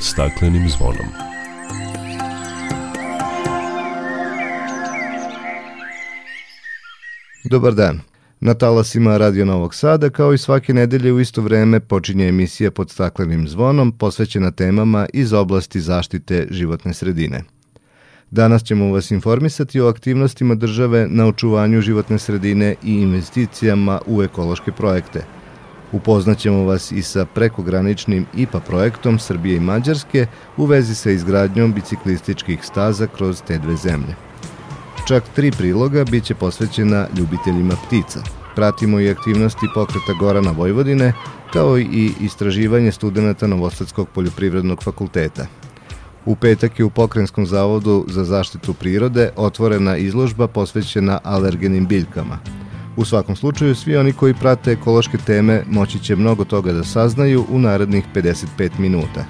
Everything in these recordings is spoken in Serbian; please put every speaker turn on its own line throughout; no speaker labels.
staklenim zvonom.
Dobar dan. Na talasima Radio Novog Sada, kao i svake nedelje u isto vreme, počinje emisija pod staklenim zvonom posvećena temama iz oblasti zaštite životne sredine. Danas ćemo vas informisati o aktivnostima države na očuvanju životne sredine i investicijama u ekološke projekte. Upoznaćemo vas i sa prekograničnim IPA projektom Srbije i Mađarske u vezi sa izgradnjom biciklističkih staza kroz te dve zemlje. Čak tri priloga biće posvećena ljubiteljima ptica. Pratimo i aktivnosti pokreta Gorana Vojvodine, kao i istraživanje studenta Novosadskog poljoprivrednog fakulteta. U petak je u Pokrenskom zavodu za zaštitu prirode otvorena izložba posvećena alergenim biljkama. U svakom slučaju, svi oni koji prate ekološke teme moći će mnogo toga da saznaju u narednih 55 minuta.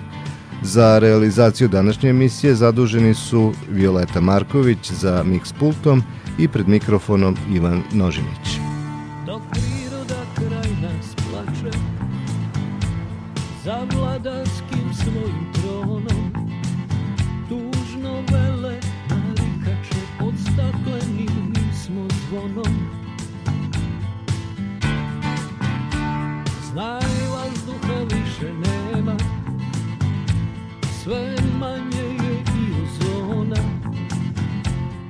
Za realizaciju današnje emisije zaduženi su Violeta Marković za mix pultom i pred mikrofonom Ivan Nožinić.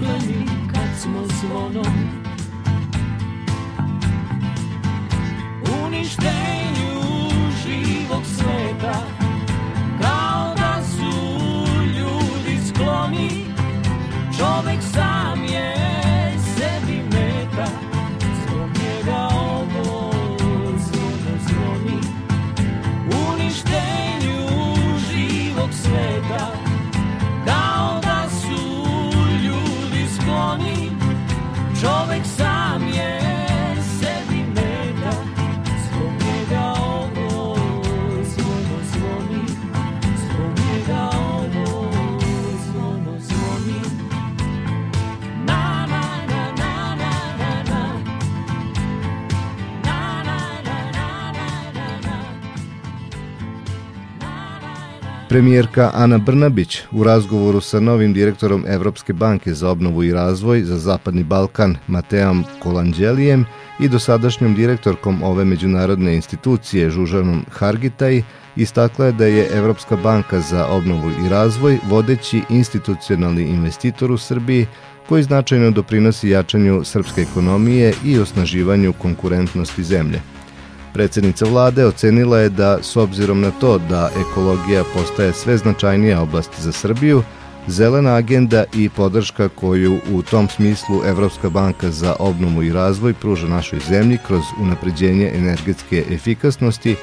Stakleni kad smo zvonom Premijerka Ana Brnabić u razgovoru sa novim direktorom Evropske banke za obnovu i razvoj za Zapadni Balkan Mateom Kolanđelijem i dosadašnjom direktorkom ove međunarodne institucije Žužanom Hargitaj istakla je da je Evropska banka za obnovu i razvoj vodeći institucionalni investitor u Srbiji koji značajno doprinosi jačanju srpske ekonomije i osnaživanju konkurentnosti zemlje. Predsednica vlade ocenila je da, s obzirom na to da ekologija postaje sve značajnija oblast za Srbiju, zelena agenda i podrška koju u tom smislu Evropska banka za obnovu i razvoj pruža našoj zemlji kroz unapređenje energetske efikasnosti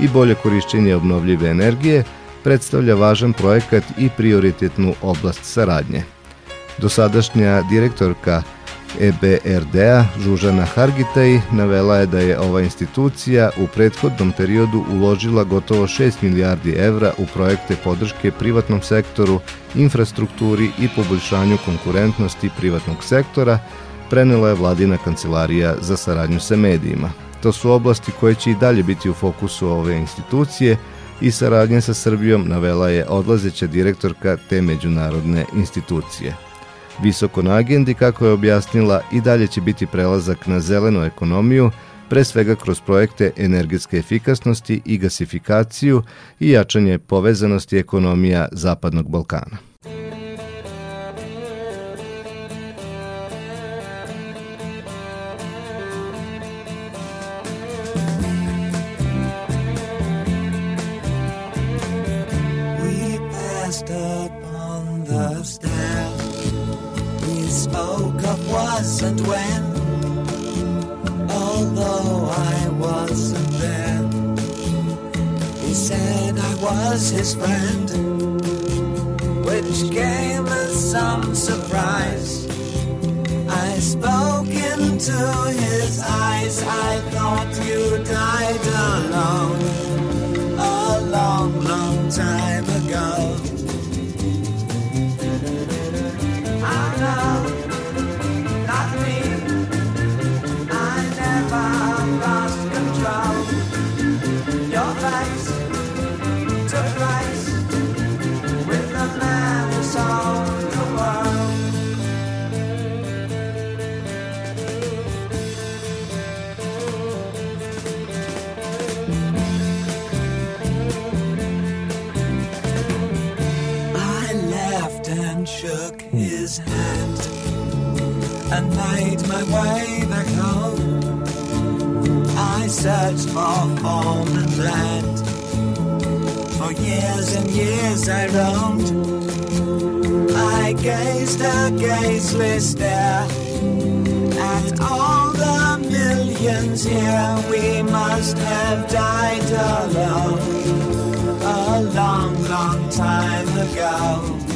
i bolje korišćenje obnovljive energije, predstavlja važan projekat i prioritetnu oblast saradnje. Dosadašnja direktorka EBRD-a Žužana Hargitaj navela je da je ova institucija u prethodnom periodu uložila gotovo 6 milijardi evra u projekte podrške privatnom sektoru, infrastrukturi i poboljšanju konkurentnosti privatnog sektora, prenela je vladina kancelarija za saradnju sa medijima. To su oblasti koje će i dalje biti u fokusu ove institucije,
i saradnje sa Srbijom navela je odlazeća direktorka te međunarodne institucije. Visoko na agendi, kako je objasnila, i dalje će biti prelazak na zelenu ekonomiju, pre svega kroz projekte energetske efikasnosti i gasifikaciju i jačanje povezanosti ekonomija Zapadnog Balkana. His friend, which came as some surprise. I spoke into his eyes, I thought you died alone a long, long time my way back home. I searched for form and land. For years and years I roamed. I gazed a gazeless stare at all the millions here. We must have died alone a long, long time ago.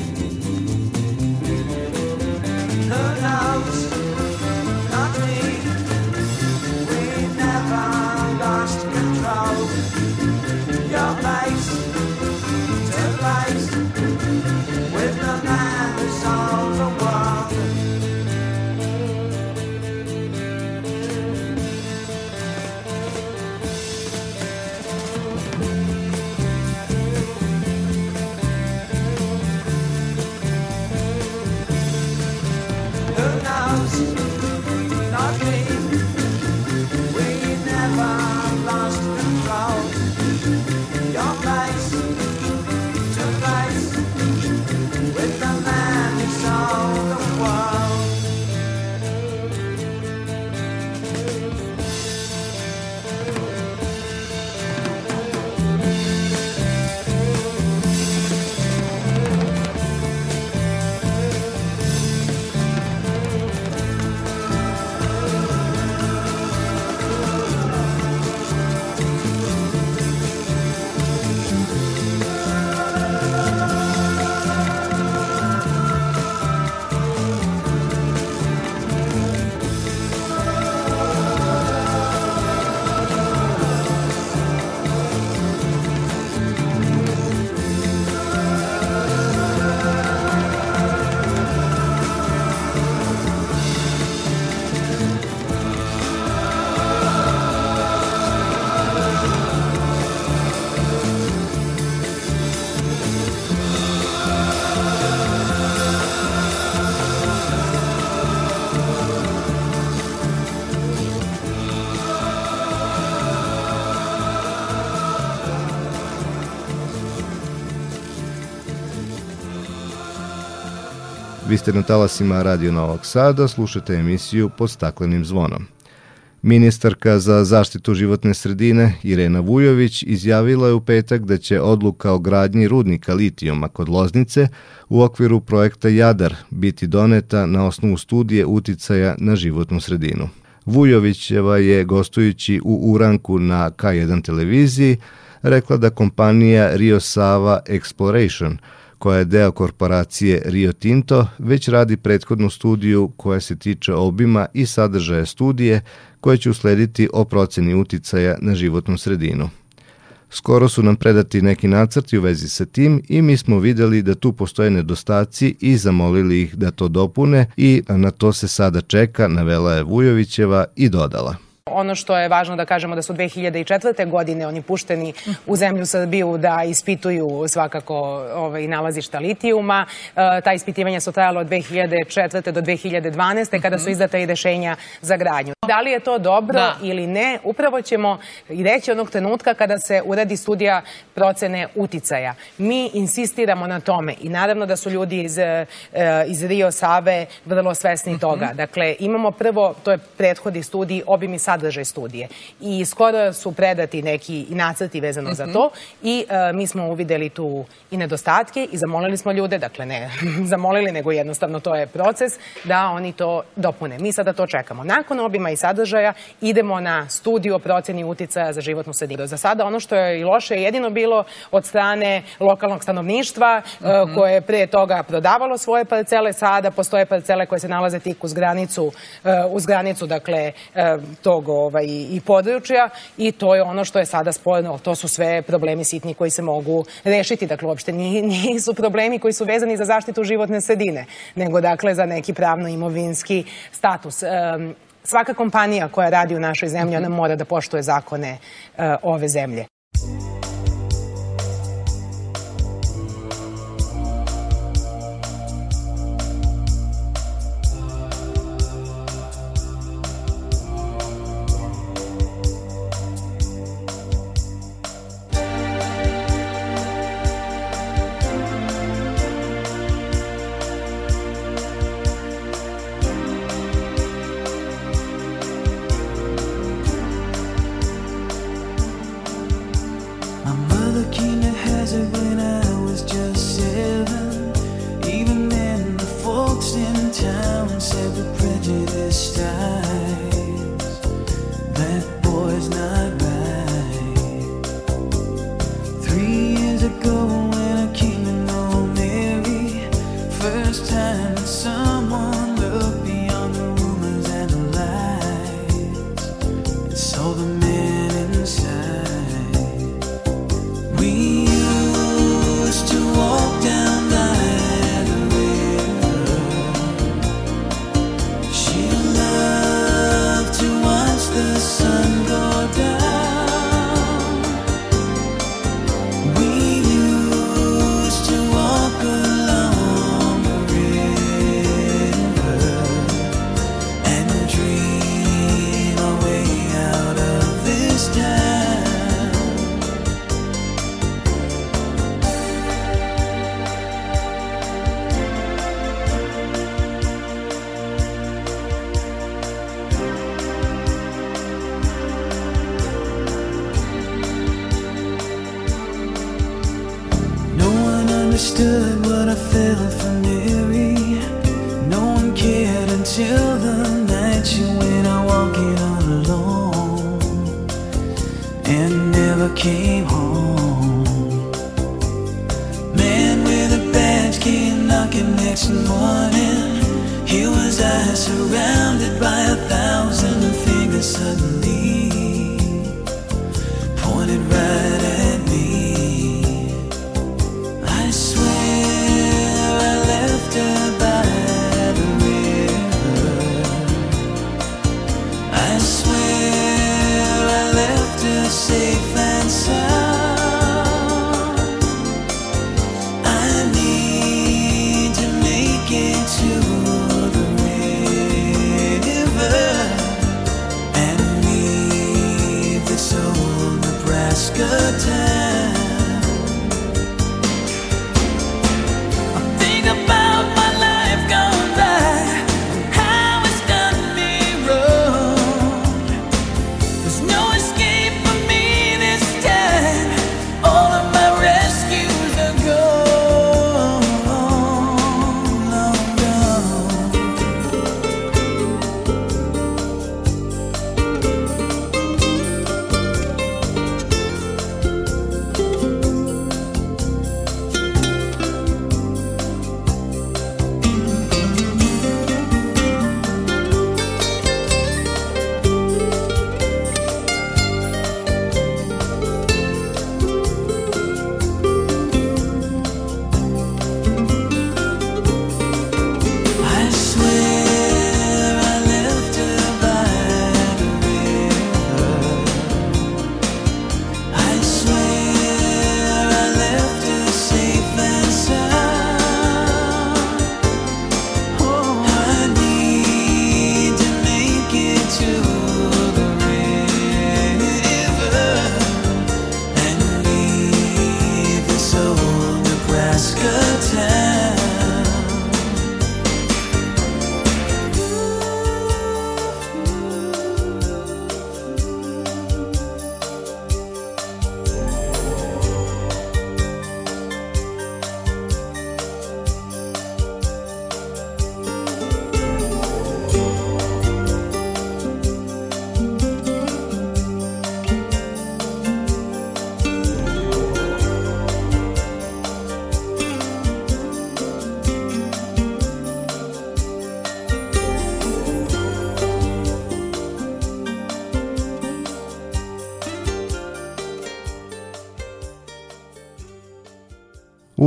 Vi ste na talasima Radio Novog Sada, slušate emisiju pod staklenim zvonom. Ministarka za zaštitu životne sredine Irena Vujović izjavila je u petak da će odluka o gradnji rudnika litijuma kod Loznice u okviru projekta Jadar biti doneta na osnovu studije uticaja na životnu sredinu. Vujovićeva je gostujući u Uranku na K1 televiziji rekla da kompanija Rio Sava Exploration – koja je deo korporacije Rio Tinto, već radi prethodnu studiju koja se tiče obima i sadržaja studije koja će uslediti o proceni uticaja na životnu sredinu. Skoro su nam predati neki nacrti u vezi sa tim i mi smo videli da tu postoje nedostaci i zamolili ih da to dopune i na to se sada čeka, navela je Vujovićeva i dodala.
Ono što je važno da kažemo da su 2004. godine oni pušteni u zemlju Srbiju da ispituju svakako ovaj, nalazišta litijuma. E, ta ispitivanja su trajalo od 2004. do 2012. kada su izdata i rešenja za gradnju. Da li je to dobro da. ili ne, upravo ćemo i reći onog trenutka kada se uradi studija procene uticaja. Mi insistiramo na tome i naravno da su ljudi iz, e, iz Rio Save vrlo svesni mhm. toga. Dakle, imamo prvo, to je prethodi studiji, obim i sadržaj studije. I skoro su predati neki nacrti vezano za to i e, mi smo uvideli tu i nedostatke i zamolili smo ljude, dakle ne zamolili, nego jednostavno to je proces, da oni to dopune. Mi sada to čekamo. Nakon obima i sadržaja idemo na studiju o proceni uticaja za životnu sredinu. Za sada ono što je i loše je jedino bilo od strane lokalnog stanovništva e, koje je pre toga prodavalo svoje parcele, sada postoje parcele koje se nalaze tik uz granicu, uh, uz granicu dakle uh, tog ovaj, i područja i to je ono što je sada spojeno. To su sve problemi sitni koji se mogu rešiti. Dakle, uopšte nisu problemi koji su vezani za zaštitu životne sredine, nego dakle za neki pravno-imovinski status. Svaka kompanija koja radi u našoj zemlji, ona mora da poštuje zakone ove zemlje.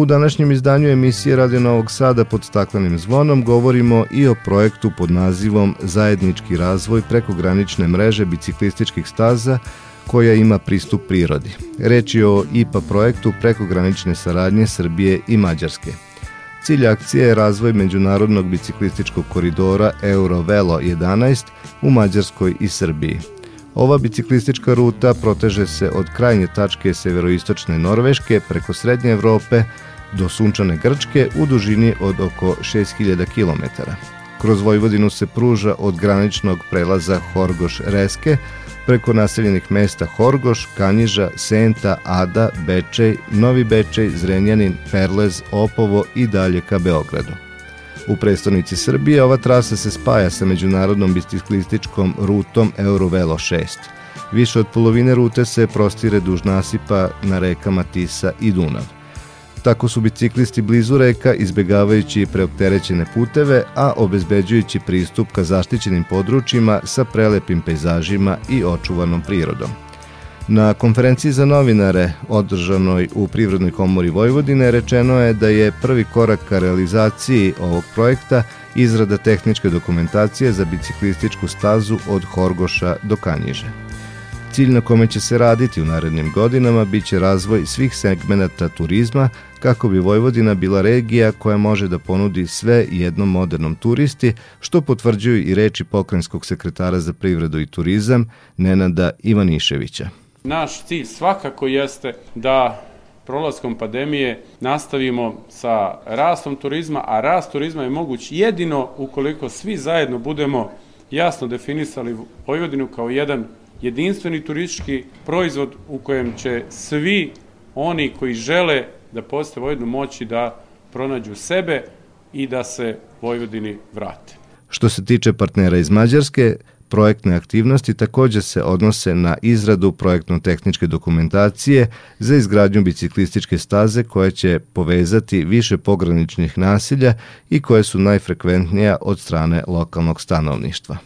Današnjem izdanju emisije Radio Novog Sada pod staklenim zvonom govorimo i o projektu pod nazivom Zajednički razvoj prekogranične mreže biciklističkih staza koja ima pristup prirodi. Reč je o IPA projektu prekogranične saradnje Srbije i Mađarske. Cilj akcije je razvoj međunarodnog biciklističkog koridora Eurovelo 11 u Mađarskoj i Srbiji. Ova biciklistička ruta proteže se od krajnje tačke severoistočne Norveške preko Srednje Evrope do sunčane Grčke u dužini od oko 6000 km. Kroz Vojvodinu se pruža od graničnog prelaza Horgoš-Reske preko naseljenih mesta Horgoš, Kanjiža, Senta, Ada, Bečej, Novi Bečej, Zrenjanin, Perlez, Opovo i dalje ka Beogradu. U prestonici Srbije ova trasa se spaja sa međunarodnom biciklističkom rutom Eurovelo 6. Više od polovine rute se prostire duž nasipa na rekama Tisa i Dunav. Tako su biciklisti blizu reka izbegavajući preopterećene puteve, a obezbeđujući pristup ka zaštićenim područjima sa prelepim pejzažima i očuvanom prirodom. Na konferenciji za novinare održanoj u Privrednoj komori Vojvodine rečeno je da je prvi korak ka realizaciji ovog projekta izrada tehničke dokumentacije za biciklističku stazu od Horgoša do Kanjiže. Cilj na kome će se raditi u narednim godinama biće razvoj svih segmenata turizma kako bi Vojvodina bila regija koja može da ponudi sve jednom modernom turisti, što potvrđuju i reči pokrenjskog sekretara za privredu i turizam Nenada Ivaniševića.
Naš cilj svakako jeste da prolaskom pandemije nastavimo sa rastom turizma, a rast turizma je moguć jedino ukoliko svi zajedno budemo jasno definisali Vojvodinu kao jedan jedinstveni turistički proizvod u kojem će svi oni koji žele da poste Vojvodinu moći da pronađu sebe i da se Vojvodini vrate.
Što se tiče partnera iz Mađarske, projektne aktivnosti takođe se odnose na izradu projektno-tehničke dokumentacije za izgradnju biciklističke staze koje će povezati više pograničnih nasilja i koje su najfrekventnija od strane lokalnog stanovništva.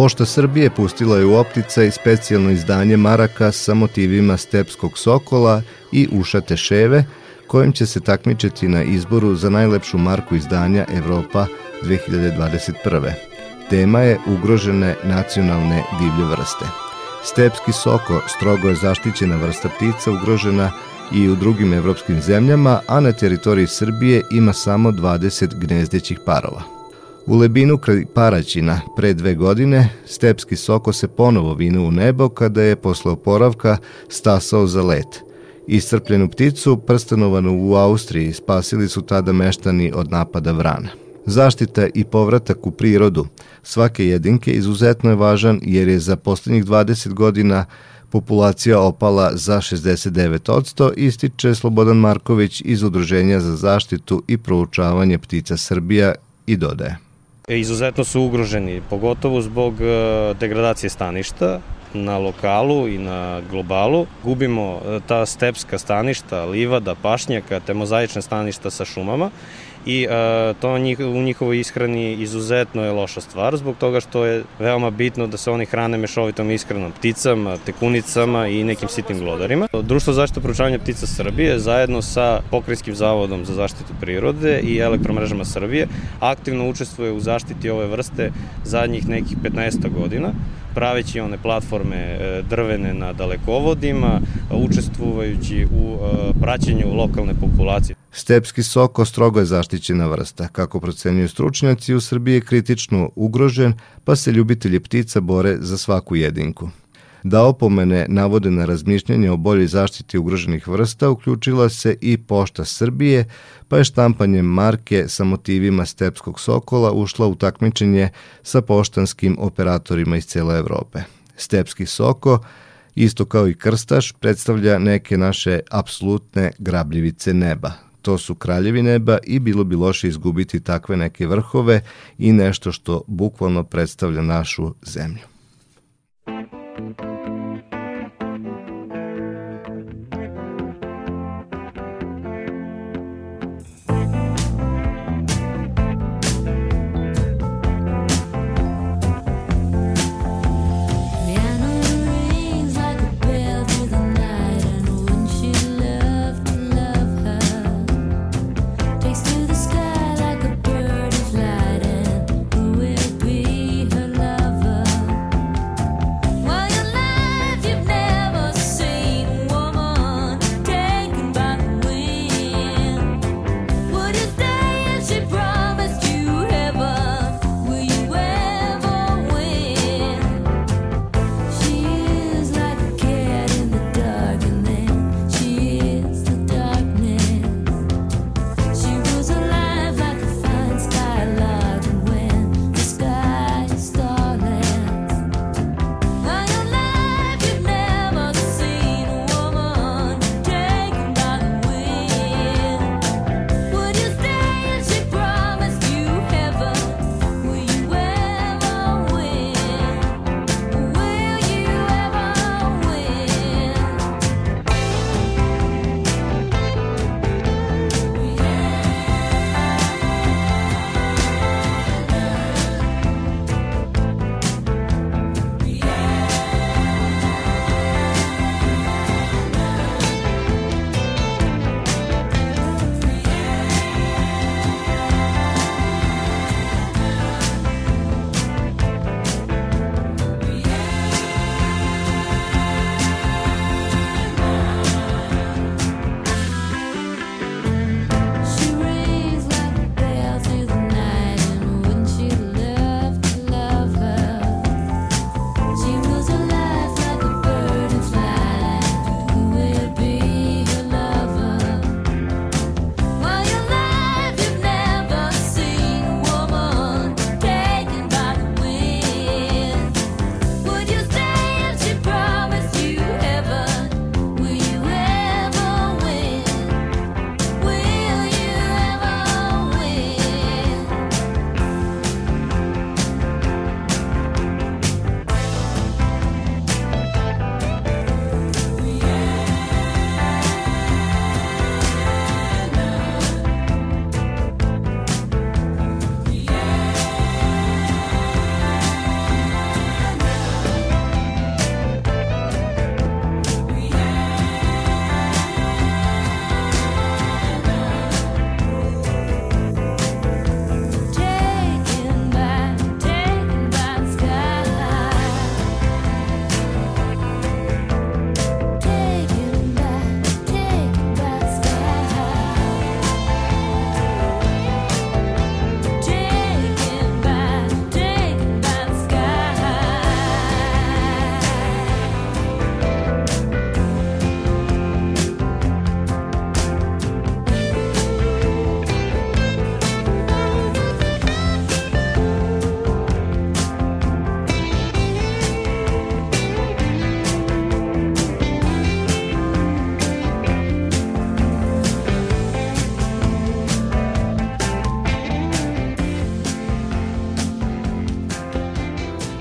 Pošta Srbije pustila je u opticaj specijalno izdanje maraka sa motivima stepskog sokola i ušate ševe, kojim će se takmičiti na izboru za najlepšu marku izdanja Evropa 2021. Tema je ugrožene nacionalne divlje vrste. Stepski soko strogo je zaštićena vrsta ptica ugrožena i u drugim evropskim zemljama, a na teritoriji Srbije ima samo 20 gnezdećih parova. U Lebinu kraj Paraćina pre dve godine stepski soko se ponovo vinu u nebo kada je posle oporavka stasao za let. Iscrpljenu pticu, prstanovanu u Austriji, spasili su tada meštani od napada vrana. Zaštita i povratak u prirodu svake jedinke izuzetno je važan jer je za poslednjih 20 godina populacija opala za 69%, ističe Slobodan Marković iz Udruženja za zaštitu i proučavanje ptica Srbija i dodaje.
E, izuzetno su ugroženi, pogotovo zbog e, degradacije staništa na lokalu i na globalu. Gubimo e, ta stepska staništa, livada, pašnjaka, te mozaične staništa sa šumama i e, to njih, u njihovoj ishrani izuzetno je loša stvar zbog toga što je veoma bitno da se oni hrane mešovitom ishranom pticama, tekunicama i nekim sitnim glodarima. Društvo zaštite proučavanja ptica Srbije zajedno sa Pokrajinskim zavodom za zaštitu prirode i elektromrežama Srbije aktivno učestvuje u zaštiti ove vrste zadnjih nekih 15 godina praveći one platforme e, drvene na dalekovodima, učestvujući u e, praćenju lokalne populacije.
Stepski soko strogo je zaštićena vrsta. Kako procenjuju stručnjaci, u Srbiji je kritično ugrožen, pa se ljubitelji ptica bore za svaku jedinku. Da opomene navode na razmišljanje o boljoj zaštiti ugroženih vrsta uključila se i Pošta Srbije, pa je štampanjem marke sa motivima stepskog sokola ušla u takmičenje sa poštanskim operatorima iz cele Evrope. Stepski soko, isto kao i krstaš, predstavlja neke naše apsolutne grabljivice neba. To su kraljevi neba i bilo bi loše izgubiti takve neke vrhove i nešto što bukvalno predstavlja našu zemlju.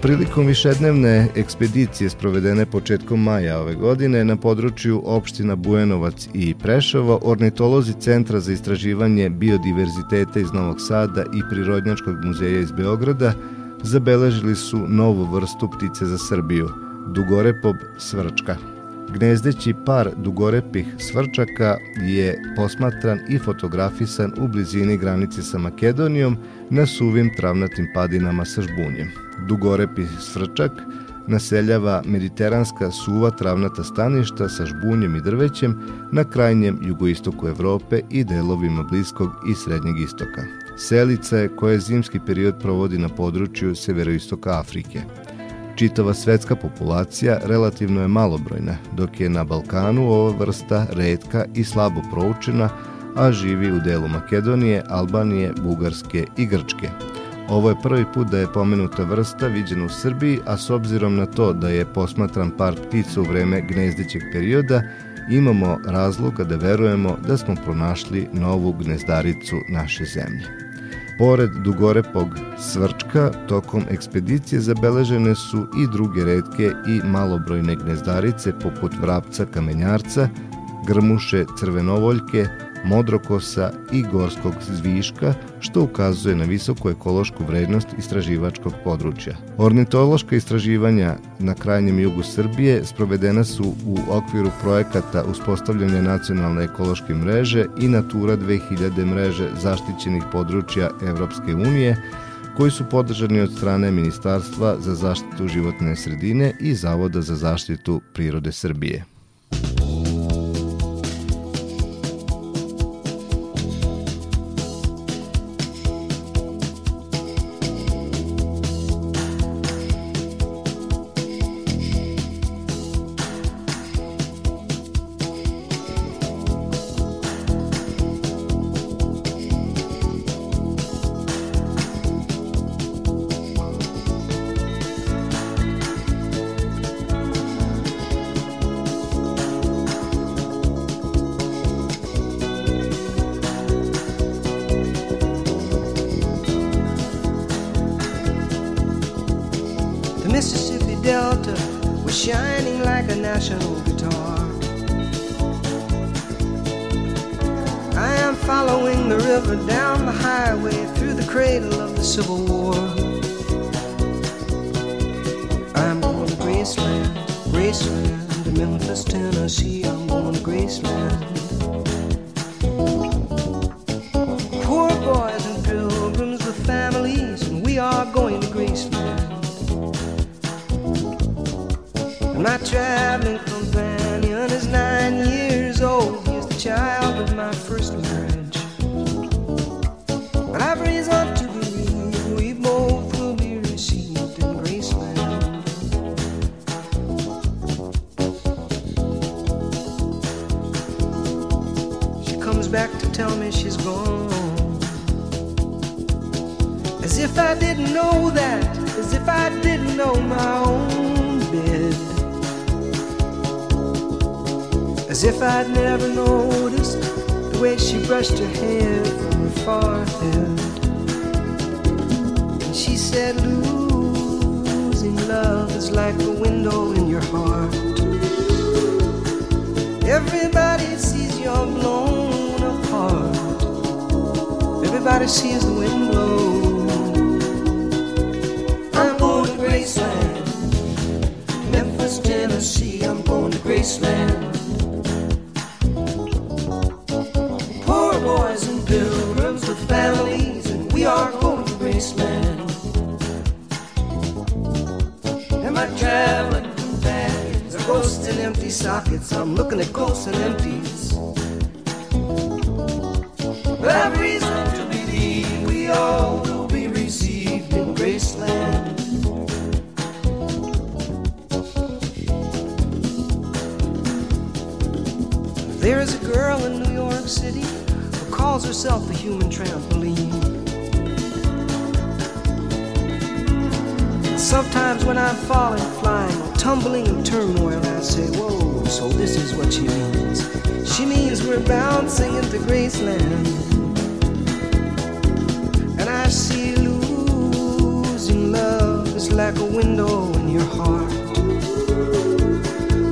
Prilikom višednevne ekspedicije sprovedene početkom maja ove godine na području opština Bujanovac i Prešovo, ornitolozi Centra za istraživanje biodiverziteta iz Novog Sada i Prirodnjačkog muzeja iz Beograda zabeležili su novu vrstu ptice za Srbiju, dugorepob svrčka. Gnezdeći par dugorepih svrčaka je posmatran i fotografisan u blizini granice sa Makedonijom na suvim travnatim padinama sa žbunjem. Dugorepi svrčak naseljava mediteranska suva travnata staništa sa žbunjem i drvećem na krajnjem jugoistoku Evrope i delovima Bliskog i Srednjeg istoka. Selica je koje zimski period provodi na području severoistoka Afrike. Čitava svetska populacija relativno je malobrojna, dok je na Balkanu ova vrsta redka i slabo proučena, a živi u delu Makedonije, Albanije, Bugarske i Grčke. Ovo je prvi put da je pomenuta vrsta viđena u Srbiji, a s obzirom na to da je posmatran par ptica u vreme gnezdićeg perioda, imamo razloga da verujemo da smo pronašli novu gnezdaricu naše zemlje. Pored dugorepog svrčka, tokom ekspedicije zabeležene su i druge redke i malobrojne gnezdarice poput vrapca kamenjarca, grmuše crvenovoljke, modrokosa i gorskog zviška, što ukazuje na visoku ekološku vrednost istraživačkog područja. Ornitološka istraživanja na krajnjem jugu Srbije sprovedena su u okviru projekata uspostavljanja nacionalne ekološke mreže i Natura 2000 mreže zaštićenih područja Evropske unije, koji su podržani od strane Ministarstva za zaštitu životne sredine i Zavoda za zaštitu prirode Srbije.
Everybody sees you're blown apart. Everybody sees the wind blow. I'm going to Graceland, Memphis, Tennessee. I'm going to Graceland. Poor boys and pilgrims with families, and we are going to Graceland. Am I traveling? ghosts in empty sockets. I'm looking at ghosts and empties. Have reason to believe we all will be received in Graceland. There is a girl in New York City who calls herself a human trampoline. Sometimes when I'm falling, flying
tumbling turmoil. I say, Whoa, so this is what she means. She means we're bouncing into
Graceland.
And I see losing love is like a window in your heart.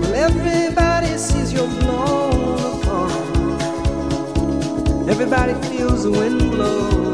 Well, everybody sees you're blown apart, everybody feels the wind blow.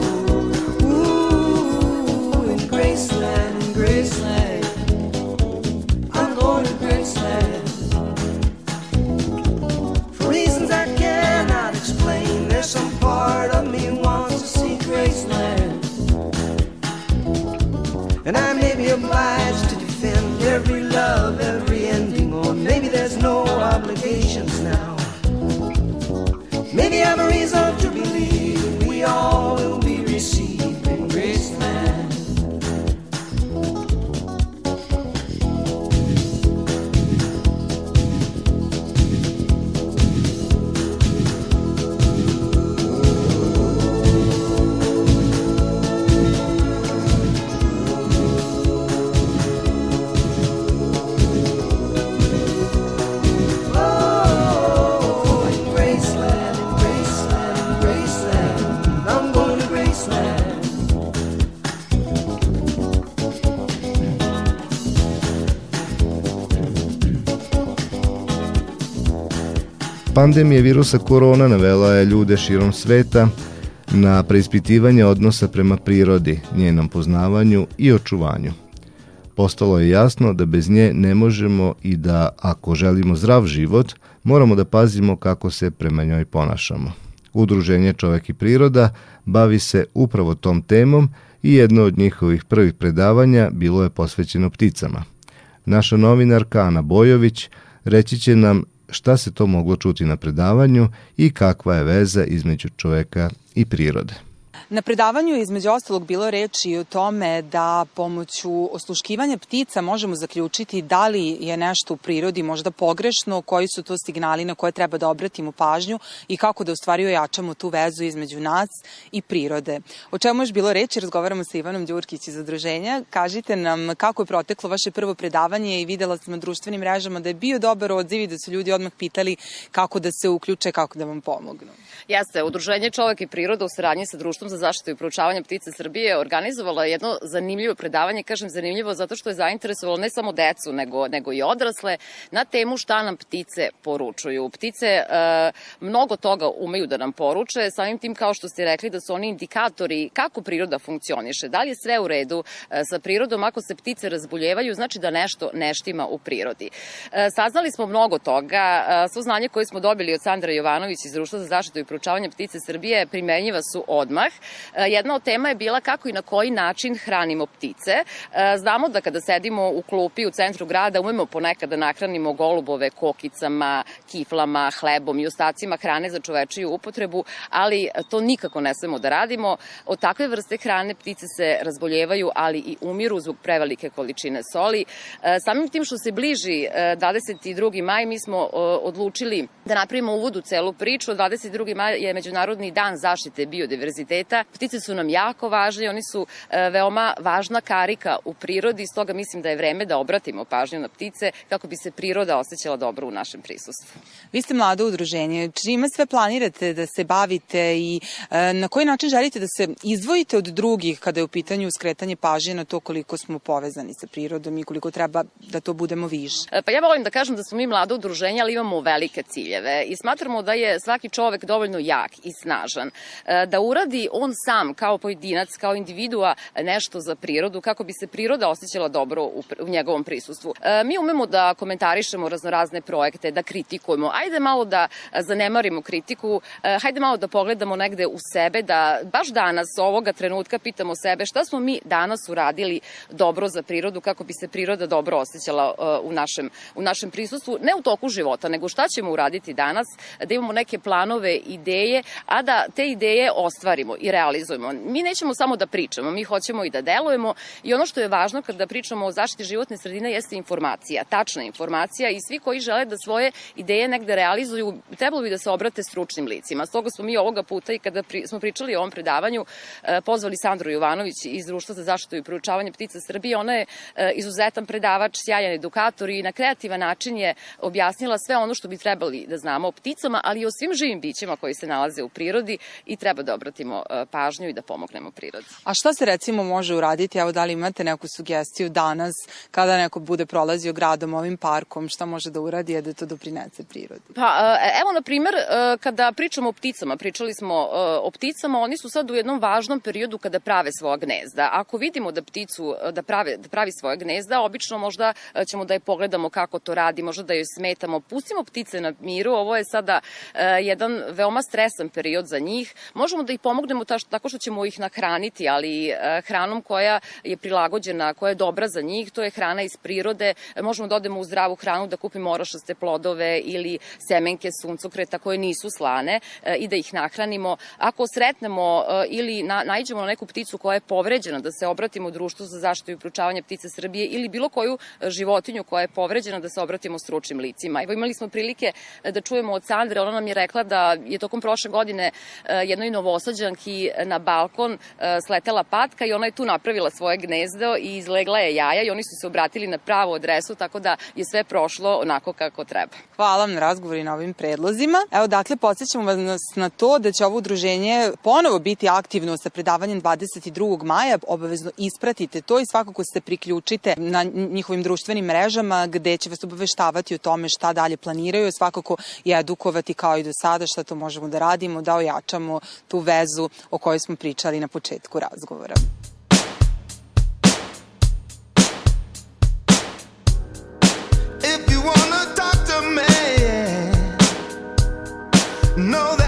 Pandemija virusa korona navela je ljude širom sveta na preispitivanje odnosa prema prirodi, njenom poznavanju i očuvanju. Postalo je jasno da bez nje ne možemo i da ako želimo zdrav život, moramo da pazimo kako se prema njoj ponašamo. Udruženje Čovek i priroda bavi se upravo tom temom i jedno od njihovih prvih predavanja bilo je posvećeno pticama. Naša novinarka Ana Bojović reći će nam šta se to moglo čuti na predavanju i kakva je veza između čoveka i prirode.
Na predavanju između ostalog bilo reči o tome da pomoću osluškivanja ptica možemo zaključiti da li je nešto u prirodi možda pogrešno, koji su to signali na koje treba da obratimo pažnju i kako da u stvari ojačamo tu vezu između nas i prirode. O čemu još bilo reči, razgovaramo sa Ivanom Đurkić iz Udruženja. Kažite nam kako je proteklo vaše prvo predavanje i videla sam na društvenim mrežama da je bio dobar odziv i da su ljudi odmah pitali kako da se uključe, kako da vam pomognu.
Jeste, Udruženje Čovek i priroda u saradnji sa Društvom za zaštitu i proučavanje ptice Srbije organizovala jedno zanimljivo predavanje, kažem zanimljivo zato što je zainteresovalo ne samo decu, nego, nego i odrasle, na temu šta nam ptice poručuju. Ptice e, mnogo toga umeju da nam poruče, samim tim kao što ste rekli da su oni indikatori kako priroda funkcioniše. Da li je sve u redu e, sa prirodom, ako se ptice razbuljevaju, znači da nešto neštima u prirodi. E, saznali smo mnogo toga, e, svo znanje koje smo dobili od Sandra Jovanović iz Društva za zaštitu i proučavanje ptice Srbije primenjiva su odmah. E, Jedna od tema je bila kako i na koji način hranimo ptice. E, Znamo da kada sedimo u klupi u centru grada umemo ponekad da nahranimo golubove kokicama, kiflama, hlebom i ostacima hrane za čovečiju upotrebu, ali to nikako ne smemo da radimo. Od takve vrste hrane ptice se razboljevaju, ali i umiru zbog prevelike količine soli. E, Samim tim što se bliži e, 22. maj, mi smo odlučili da napravimo uvod u celu priču. 22. maj je Međunarodni dan zaštite biodiverziteta. Ptice su nam jako važne, oni su e, veoma važna karika u prirodi, stoga mislim da je vreme da obratimo pažnju na ptice kako bi se priroda osjećala dobro u našem prisustvu.
Vi ste mlado udruženje. Čime sve planirate da se bavite i e, na koji način želite da se izdvojite od drugih kada je u pitanju skretanje pažnje na to koliko smo povezani sa prirodom i koliko treba da to budemo više?
E, Pa ja volim da kažem da smo mi mlado udruženje, ali imamo velike ciljeve i smatramo da je svaki čovek dovoljno jak i snažan e, da uradi on sam kao pojedinac, kao individua nešto za prirodu kako bi se priroda osjećala dobro u, njegovom prisustvu. E, Mi umemo da komentarišemo raznorazne projekte, da kritikujemo. Ajde malo da zanemarimo kritiku, e, hajde malo da pogledamo negde u sebe, da baš danas, ovoga trenutka pitamo sebe šta smo mi danas uradili dobro za prirodu kako bi se priroda dobro osjećala u našem, u našem prisustvu, ne u toku života, nego šta ćemo uraditi danas, da imamo neke planove, ideje, a da te ideje ostvarimo i realizujemo. Mi nećemo samo da pričamo, mi hoćemo i da delujemo i ono što je važno kada pričamo o zaštiti životne sredine jeste informacija, tačna informacija i svi koji žele da svoje ideje negde realizuju, trebalo bi da se obrate stručnim licima. Stoga smo mi ovoga puta i kada pri, smo pričali o ovom predavanju, e, pozvali Sandru Jovanović iz Društva za zaštitu i proučavanje ptica Srbije. Ona je e, izuzetan predavač, sjajan edukator i na kreativan način je objasnila sve ono što bi trebali da znamo o pticama, ali i o svim živim bićima koji se nalaze u prirodi i treba da obratimo e, pažnju i da pomognemo prirodi.
A šta se recimo može uraditi? Evo da li imate neku sugestiju danas kada neko bude prolazio gradom ovim parkom, šta može da uradi da to doprinese prirodi?
Pa evo na primer kada pričamo o pticama, pričali smo o pticama, oni su sad u jednom važnom periodu kada prave svoja gnezda. Ako vidimo da pticu da prave da pravi svoje gnezda, obično možda ćemo da je pogledamo kako to radi, možda da joj smetamo, pustimo ptice na miru, ovo je sada jedan veoma stresan period za njih. Možemo da ih pomognemo tako što ćemo ih nahraniti, ali hranom koja je prilagođena, koja je dobra za njih, to je hrana iz prirode. Možemo da odemo u zdravu hranu, da kupimo orašaste plodove ili semenke suncokreta koje nisu slane i da ih nahranimo. Ako sretnemo ili na, najđemo na neku pticu koja je povređena, da se obratimo društvu za zaštitu i pručavanje ptice Srbije ili bilo koju životinju koja je povređena, da se obratimo stručnim licima. Evo imali smo prilike da čujemo od Sandre, ona nam je rekla da je tokom prošle godine jednoj novosađanki na balkon sletela patka i ona je tu napravila svoje gnezdo i izlegla je jaja i oni su se obratili na pravu adresu, tako da je sve prošlo onako kako treba.
Hvala vam na razgovor i na ovim predlozima. Evo, dakle, podsjećamo vas na to da će ovo udruženje ponovo biti aktivno sa predavanjem 22. maja. Obavezno ispratite to i svakako se priključite na njihovim društvenim mrežama gde će vas obaveštavati o tome šta dalje planiraju, svakako i edukovati kao i do sada šta to možemo da radimo, da ojačamo tu vezu o kojoj smo pričali na početku razgovora.
know that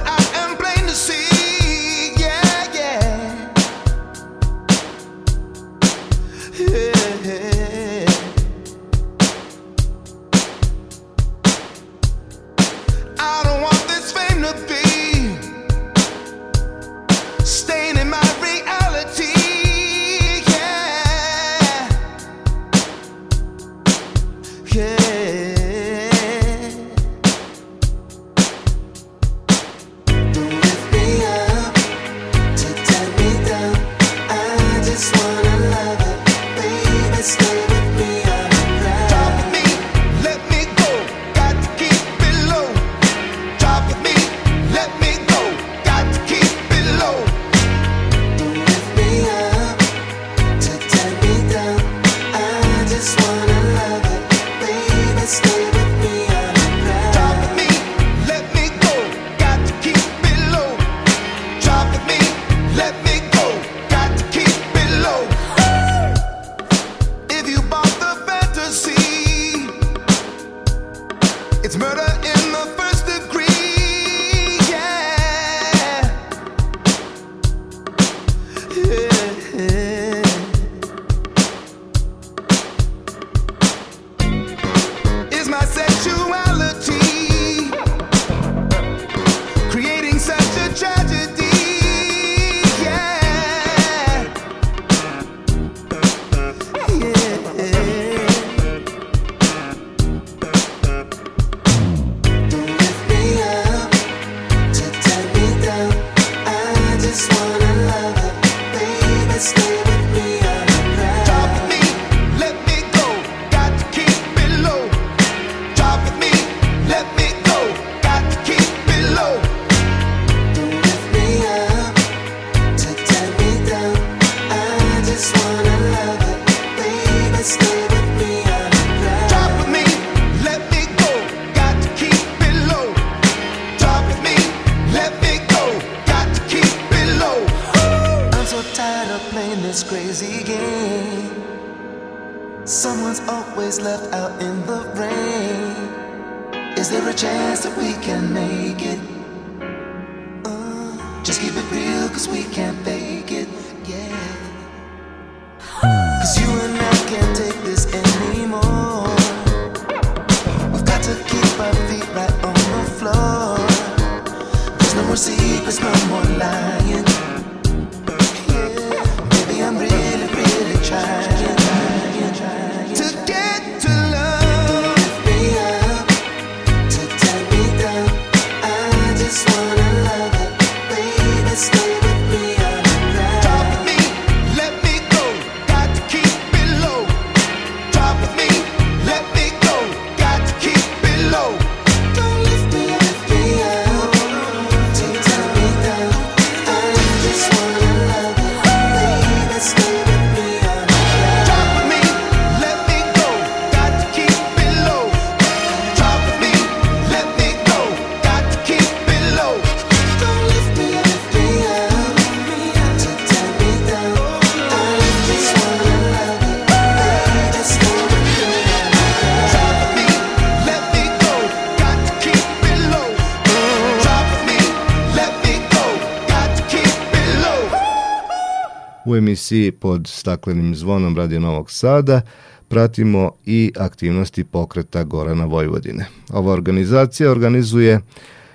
emisiji pod staklenim zvonom Radio Novog Sada pratimo i aktivnosti pokreta Gorana Vojvodine. Ova organizacija organizuje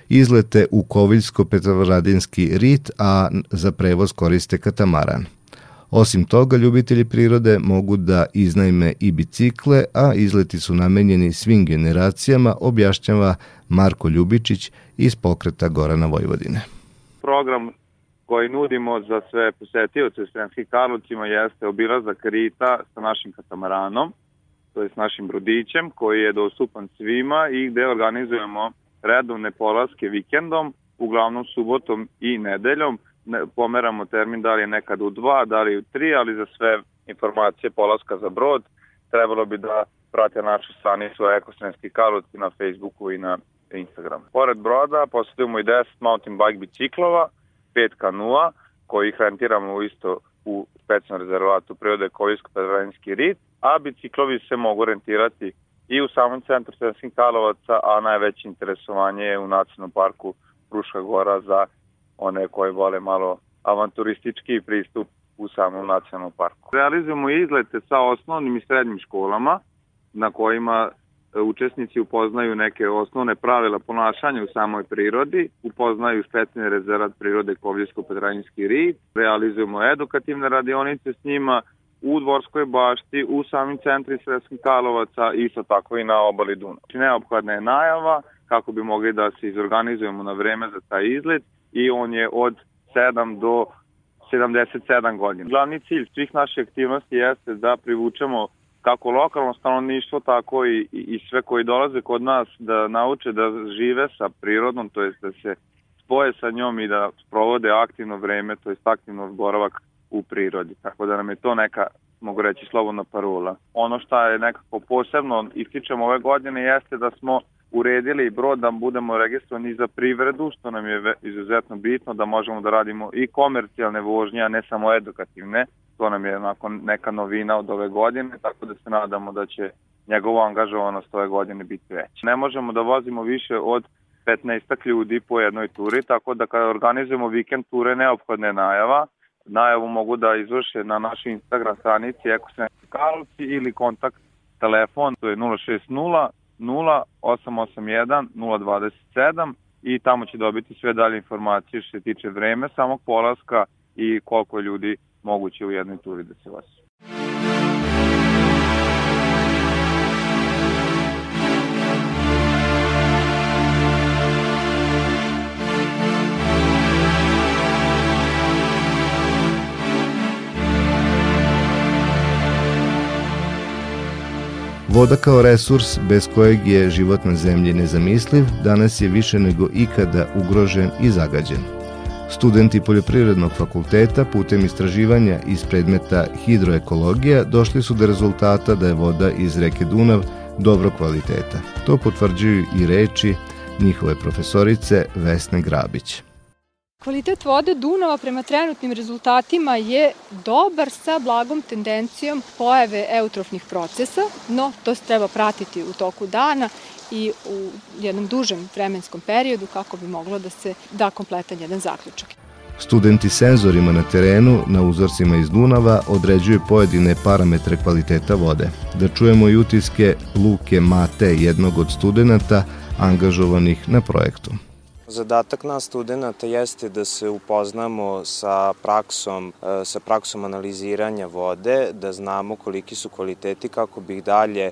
izlete u Koviljsko-Petrovaradinski rit, a za prevoz koriste katamaran. Osim toga, ljubitelji prirode mogu da iznajme i bicikle, a izleti su namenjeni svim generacijama, objašnjava Marko Ljubičić iz pokreta Gorana Vojvodine.
Program koji nudimo za sve posetioce u Sremskih Karlovcima jeste obilazak Rita sa našim katamaranom, to je s našim brodićem koji je dostupan svima i gde organizujemo redovne polaske vikendom, uglavnom subotom i nedeljom, ne, pomeramo termin da li je nekad u dva, da li u tri, ali za sve informacije polaska za brod trebalo bi da prate našu stranicu Ekosrenski Karlovci na Facebooku i na Instagramu. Pored broda posjedujemo i 10 mountain bike biciklova, 5 kanua koji rentiramo isto u specijalnom rezervatu prirode Kolijsko-Pedranjski rit, a biciklovi se mogu rentirati i u samom centru Sredskih Karlovaca, a najveće interesovanje je u nacionalnom parku Pruška gora za one koji vole malo avanturistički pristup u samom nacionalnom parku. Realizujemo izlete sa osnovnim i srednjim školama na kojima učesnici upoznaju neke osnovne pravila ponašanja u samoj prirodi, upoznaju specijalni rezervat prirode Kovljsko-Petrajinski rit, realizujemo edukativne radionice s njima u Dvorskoj bašti, u samim centri Sredskih Karlovaca isto tako i na obali Duna. Znači, neophodna je najava kako bi mogli da se izorganizujemo na vreme za taj izlet i on je od 7 do 77 godina. Glavni cilj svih naših aktivnosti jeste da privučemo kako lokalno stanovništvo, tako i, i sve koji dolaze kod nas da nauče da žive sa prirodnom, to jest da se spoje sa njom i da provode aktivno vreme, to jest aktivno boravak u prirodi. Tako da nam je to neka, mogu reći, slobodna parola. Ono što je nekako posebno ističemo ove godine jeste da smo uredili brod da budemo registrovani za privredu, što nam je izuzetno bitno da možemo da radimo i komercijalne vožnje, a ne samo edukativne. To nam je nakon neka novina od ove godine, tako da se nadamo da će njegova angažovanost ove godine biti veća. Ne možemo da vozimo više od 15 ljudi po jednoj turi, tako da kada organizujemo vikend ture neophodna je najava. Najavu mogu da izvrše na našoj Instagram stranici Ekosenski Karlovci ili kontakt telefon, to je 060 0881 027 i tamo će dobiti sve dalje informacije što se tiče vreme samog polaska i koliko ljudi moguće u jednoj turi da se vozi.
Voda kao resurs bez kojeg je život na zemlji nezamisliv, danas je više nego ikada ugrožen i zagađen. Studenti Poljoprivrednog fakulteta putem istraživanja iz predmeta hidroekologija došli su do rezultata da je voda iz reke Dunav dobro kvaliteta. To potvrđuju i reči njihove profesorice Vesne Grabić.
Kvalitet vode Dunava prema trenutnim rezultatima je dobar sa blagom tendencijom pojave eutrofnih procesa, no to se treba pratiti u toku dana i u jednom dužem vremenskom periodu kako bi moglo da se da kompletan jedan zaključak.
Studenti senzorima na terenu, na uzorcima iz Dunava, određuju pojedine parametre kvaliteta vode. Da čujemo i utiske Luke Mate, jednog od studenta angažovanih na projektu.
Zadatak nas studenta jeste da se upoznamo sa praksom, e, sa praksom analiziranja vode, da znamo koliki su kvaliteti kako bi ih dalje e,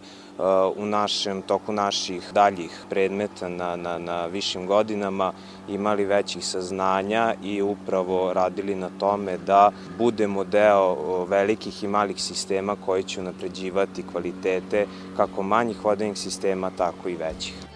u našem toku naših daljih predmeta na, na, na višim godinama imali većih saznanja i upravo radili na tome da budemo deo velikih i malih sistema koji će napređivati kvalitete kako manjih vodenih sistema, tako i većih.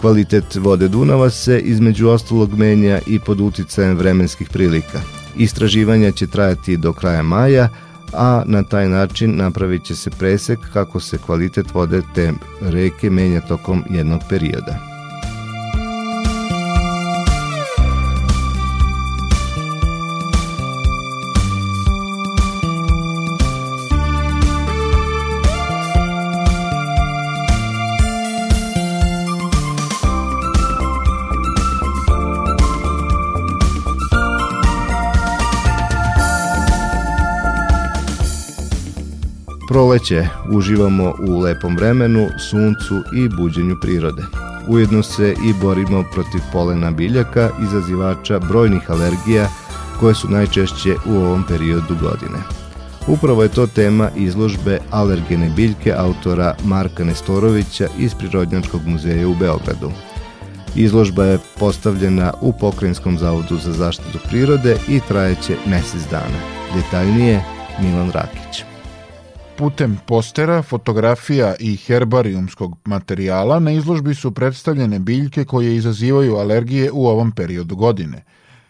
Kvalitet vode Dunava se između ostalog menja i pod uticajem vremenskih prilika. Istraživanja će trajati do kraja maja, a na taj način napravit će se presek kako se kvalitet vode te reke menja tokom jednog perioda. Proleće uživamo u lepom vremenu, suncu i buđenju prirode. Ujedno se i borimo protiv polena biljaka, izazivača brojnih alergija koje su najčešće u ovom periodu godine. Upravo je to tema izložbe Alergene biljke autora Marka Nestorovića iz Prirodnjačkog muzeja u Beogradu. Izložba je postavljena u Pokrajinskom zavodu za zaštitu prirode i trajeće mesec dana. Detaljnije Milan Rakić.
Putem postera, fotografija i herbarijumskog materijala na izložbi su predstavljene biljke koje izazivaju alergije u ovom periodu godine.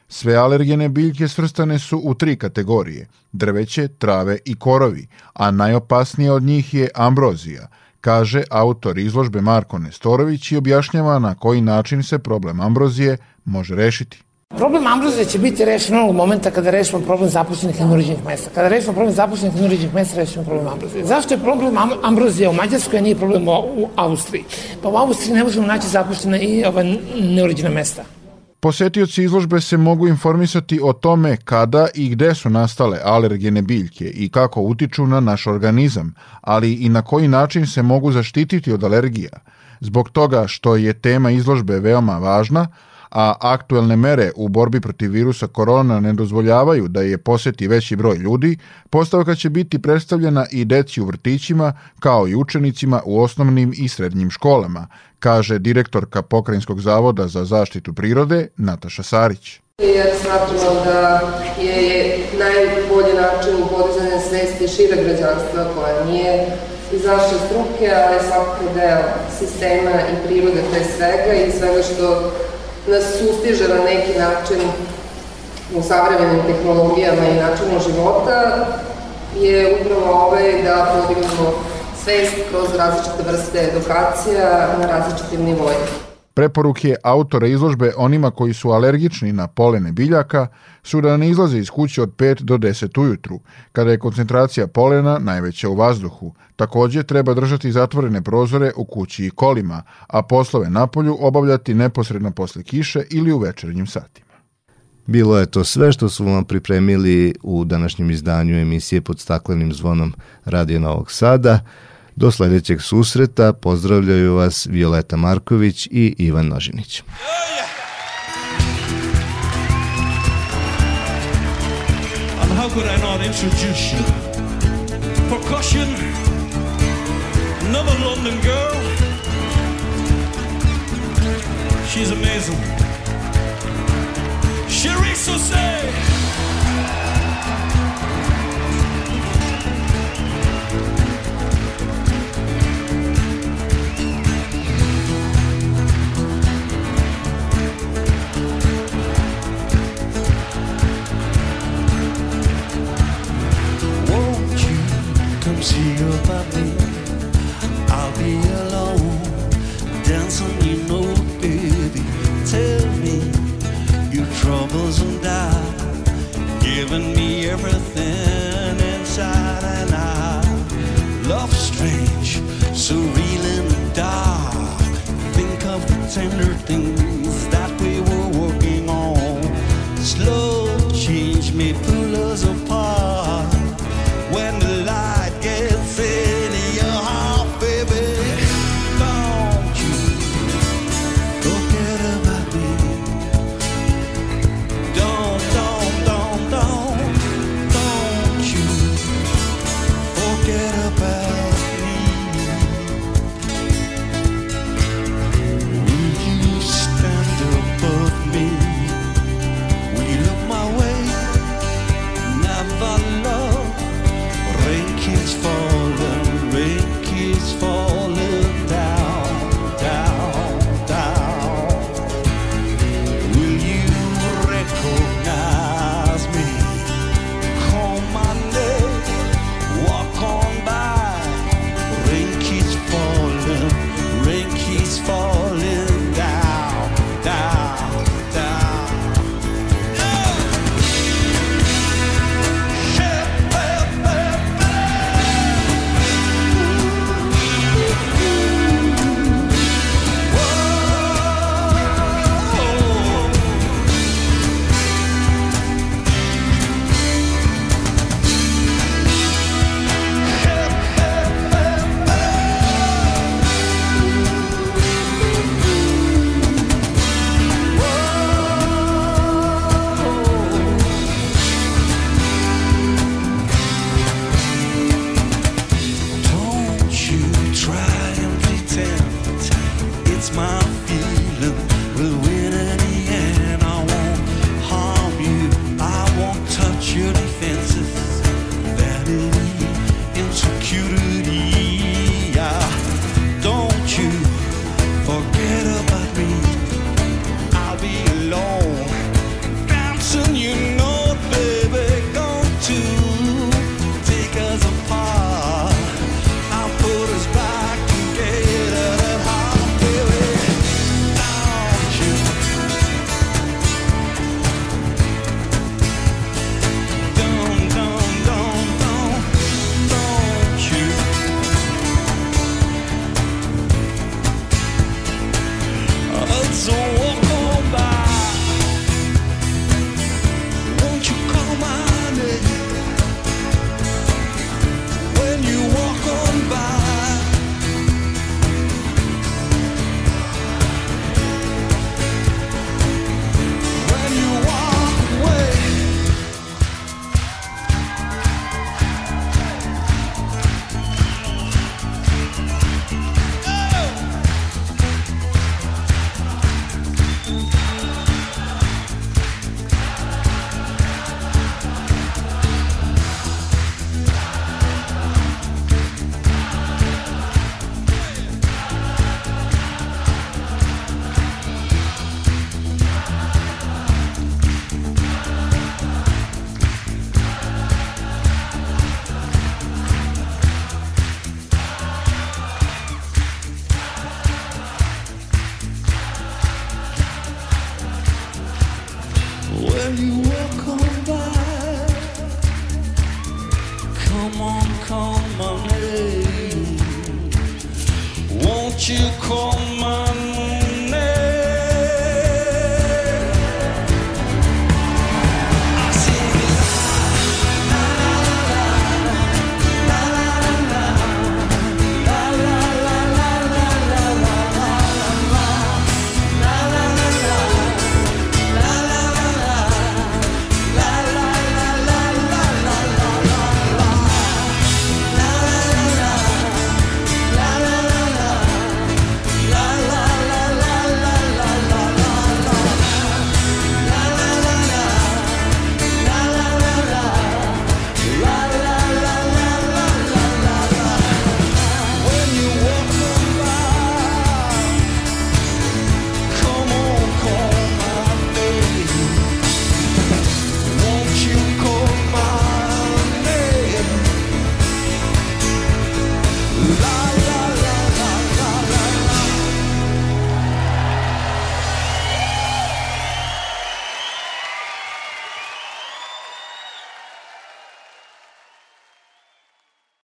Sve alergene biljke svrstane su u tri kategorije – drveće, trave i korovi, a najopasnija od njih je ambrozija, kaže autor izložbe Marko Nestorović i objašnjava na koji način se problem ambrozije može rešiti.
Problem ambrozije će biti rešen onog momenta kada rešimo problem zapuštenih i mesta. Kada rešimo problem zapuštenih i mesta, rešimo problem ambrozije. Zašto je problem ambrozije u Mađarskoj, a nije problem u Austriji? Pa u Austriji ne možemo naći zapuštene i ova neuređena mesta.
Posetioci izložbe se mogu informisati o tome kada i gde su nastale alergene biljke i kako utiču na naš organizam, ali i na koji način se mogu zaštititi od alergija. Zbog toga što je tema izložbe veoma važna, a aktuelne mere u borbi protiv virusa korona ne dozvoljavaju da je poseti veći broj ljudi, postavka će biti predstavljena i deci u vrtićima kao i učenicima u osnovnim i srednjim školama, kaže direktorka Pokrajinskog zavoda za zaštitu prirode Nataša Sarić.
Jer smatramo da je najbolji način podizanja svesti šire građanstva koja nije iz naše struke, ali svakako deo sistema i prirode pre svega i svega što nas sustiže na neki način u savremenim tehnologijama i načinu života je upravo ovaj da podignemo svest kroz različite vrste edukacija na različitim nivojima.
Preporuke autora izložbe onima koji su alergični na polene biljaka su da ne izlaze iz kuće od 5 do 10 ujutru, kada je koncentracija polena najveća u vazduhu. Takođe treba držati zatvorene prozore u kući i kolima, a poslove napolju obavljati neposredno posle kiše ili u večernjim satima.
Bilo je to sve što su vam pripremili u današnjem izdanju emisije pod staklenim zvonom Radio Novog Sada. Do sledećeg susreta pozdravljaju vas Violeta Marković i Ivan Nožinić.
And how could I not introduce you? Percussion, another London girl. She's amazing. Sharice say.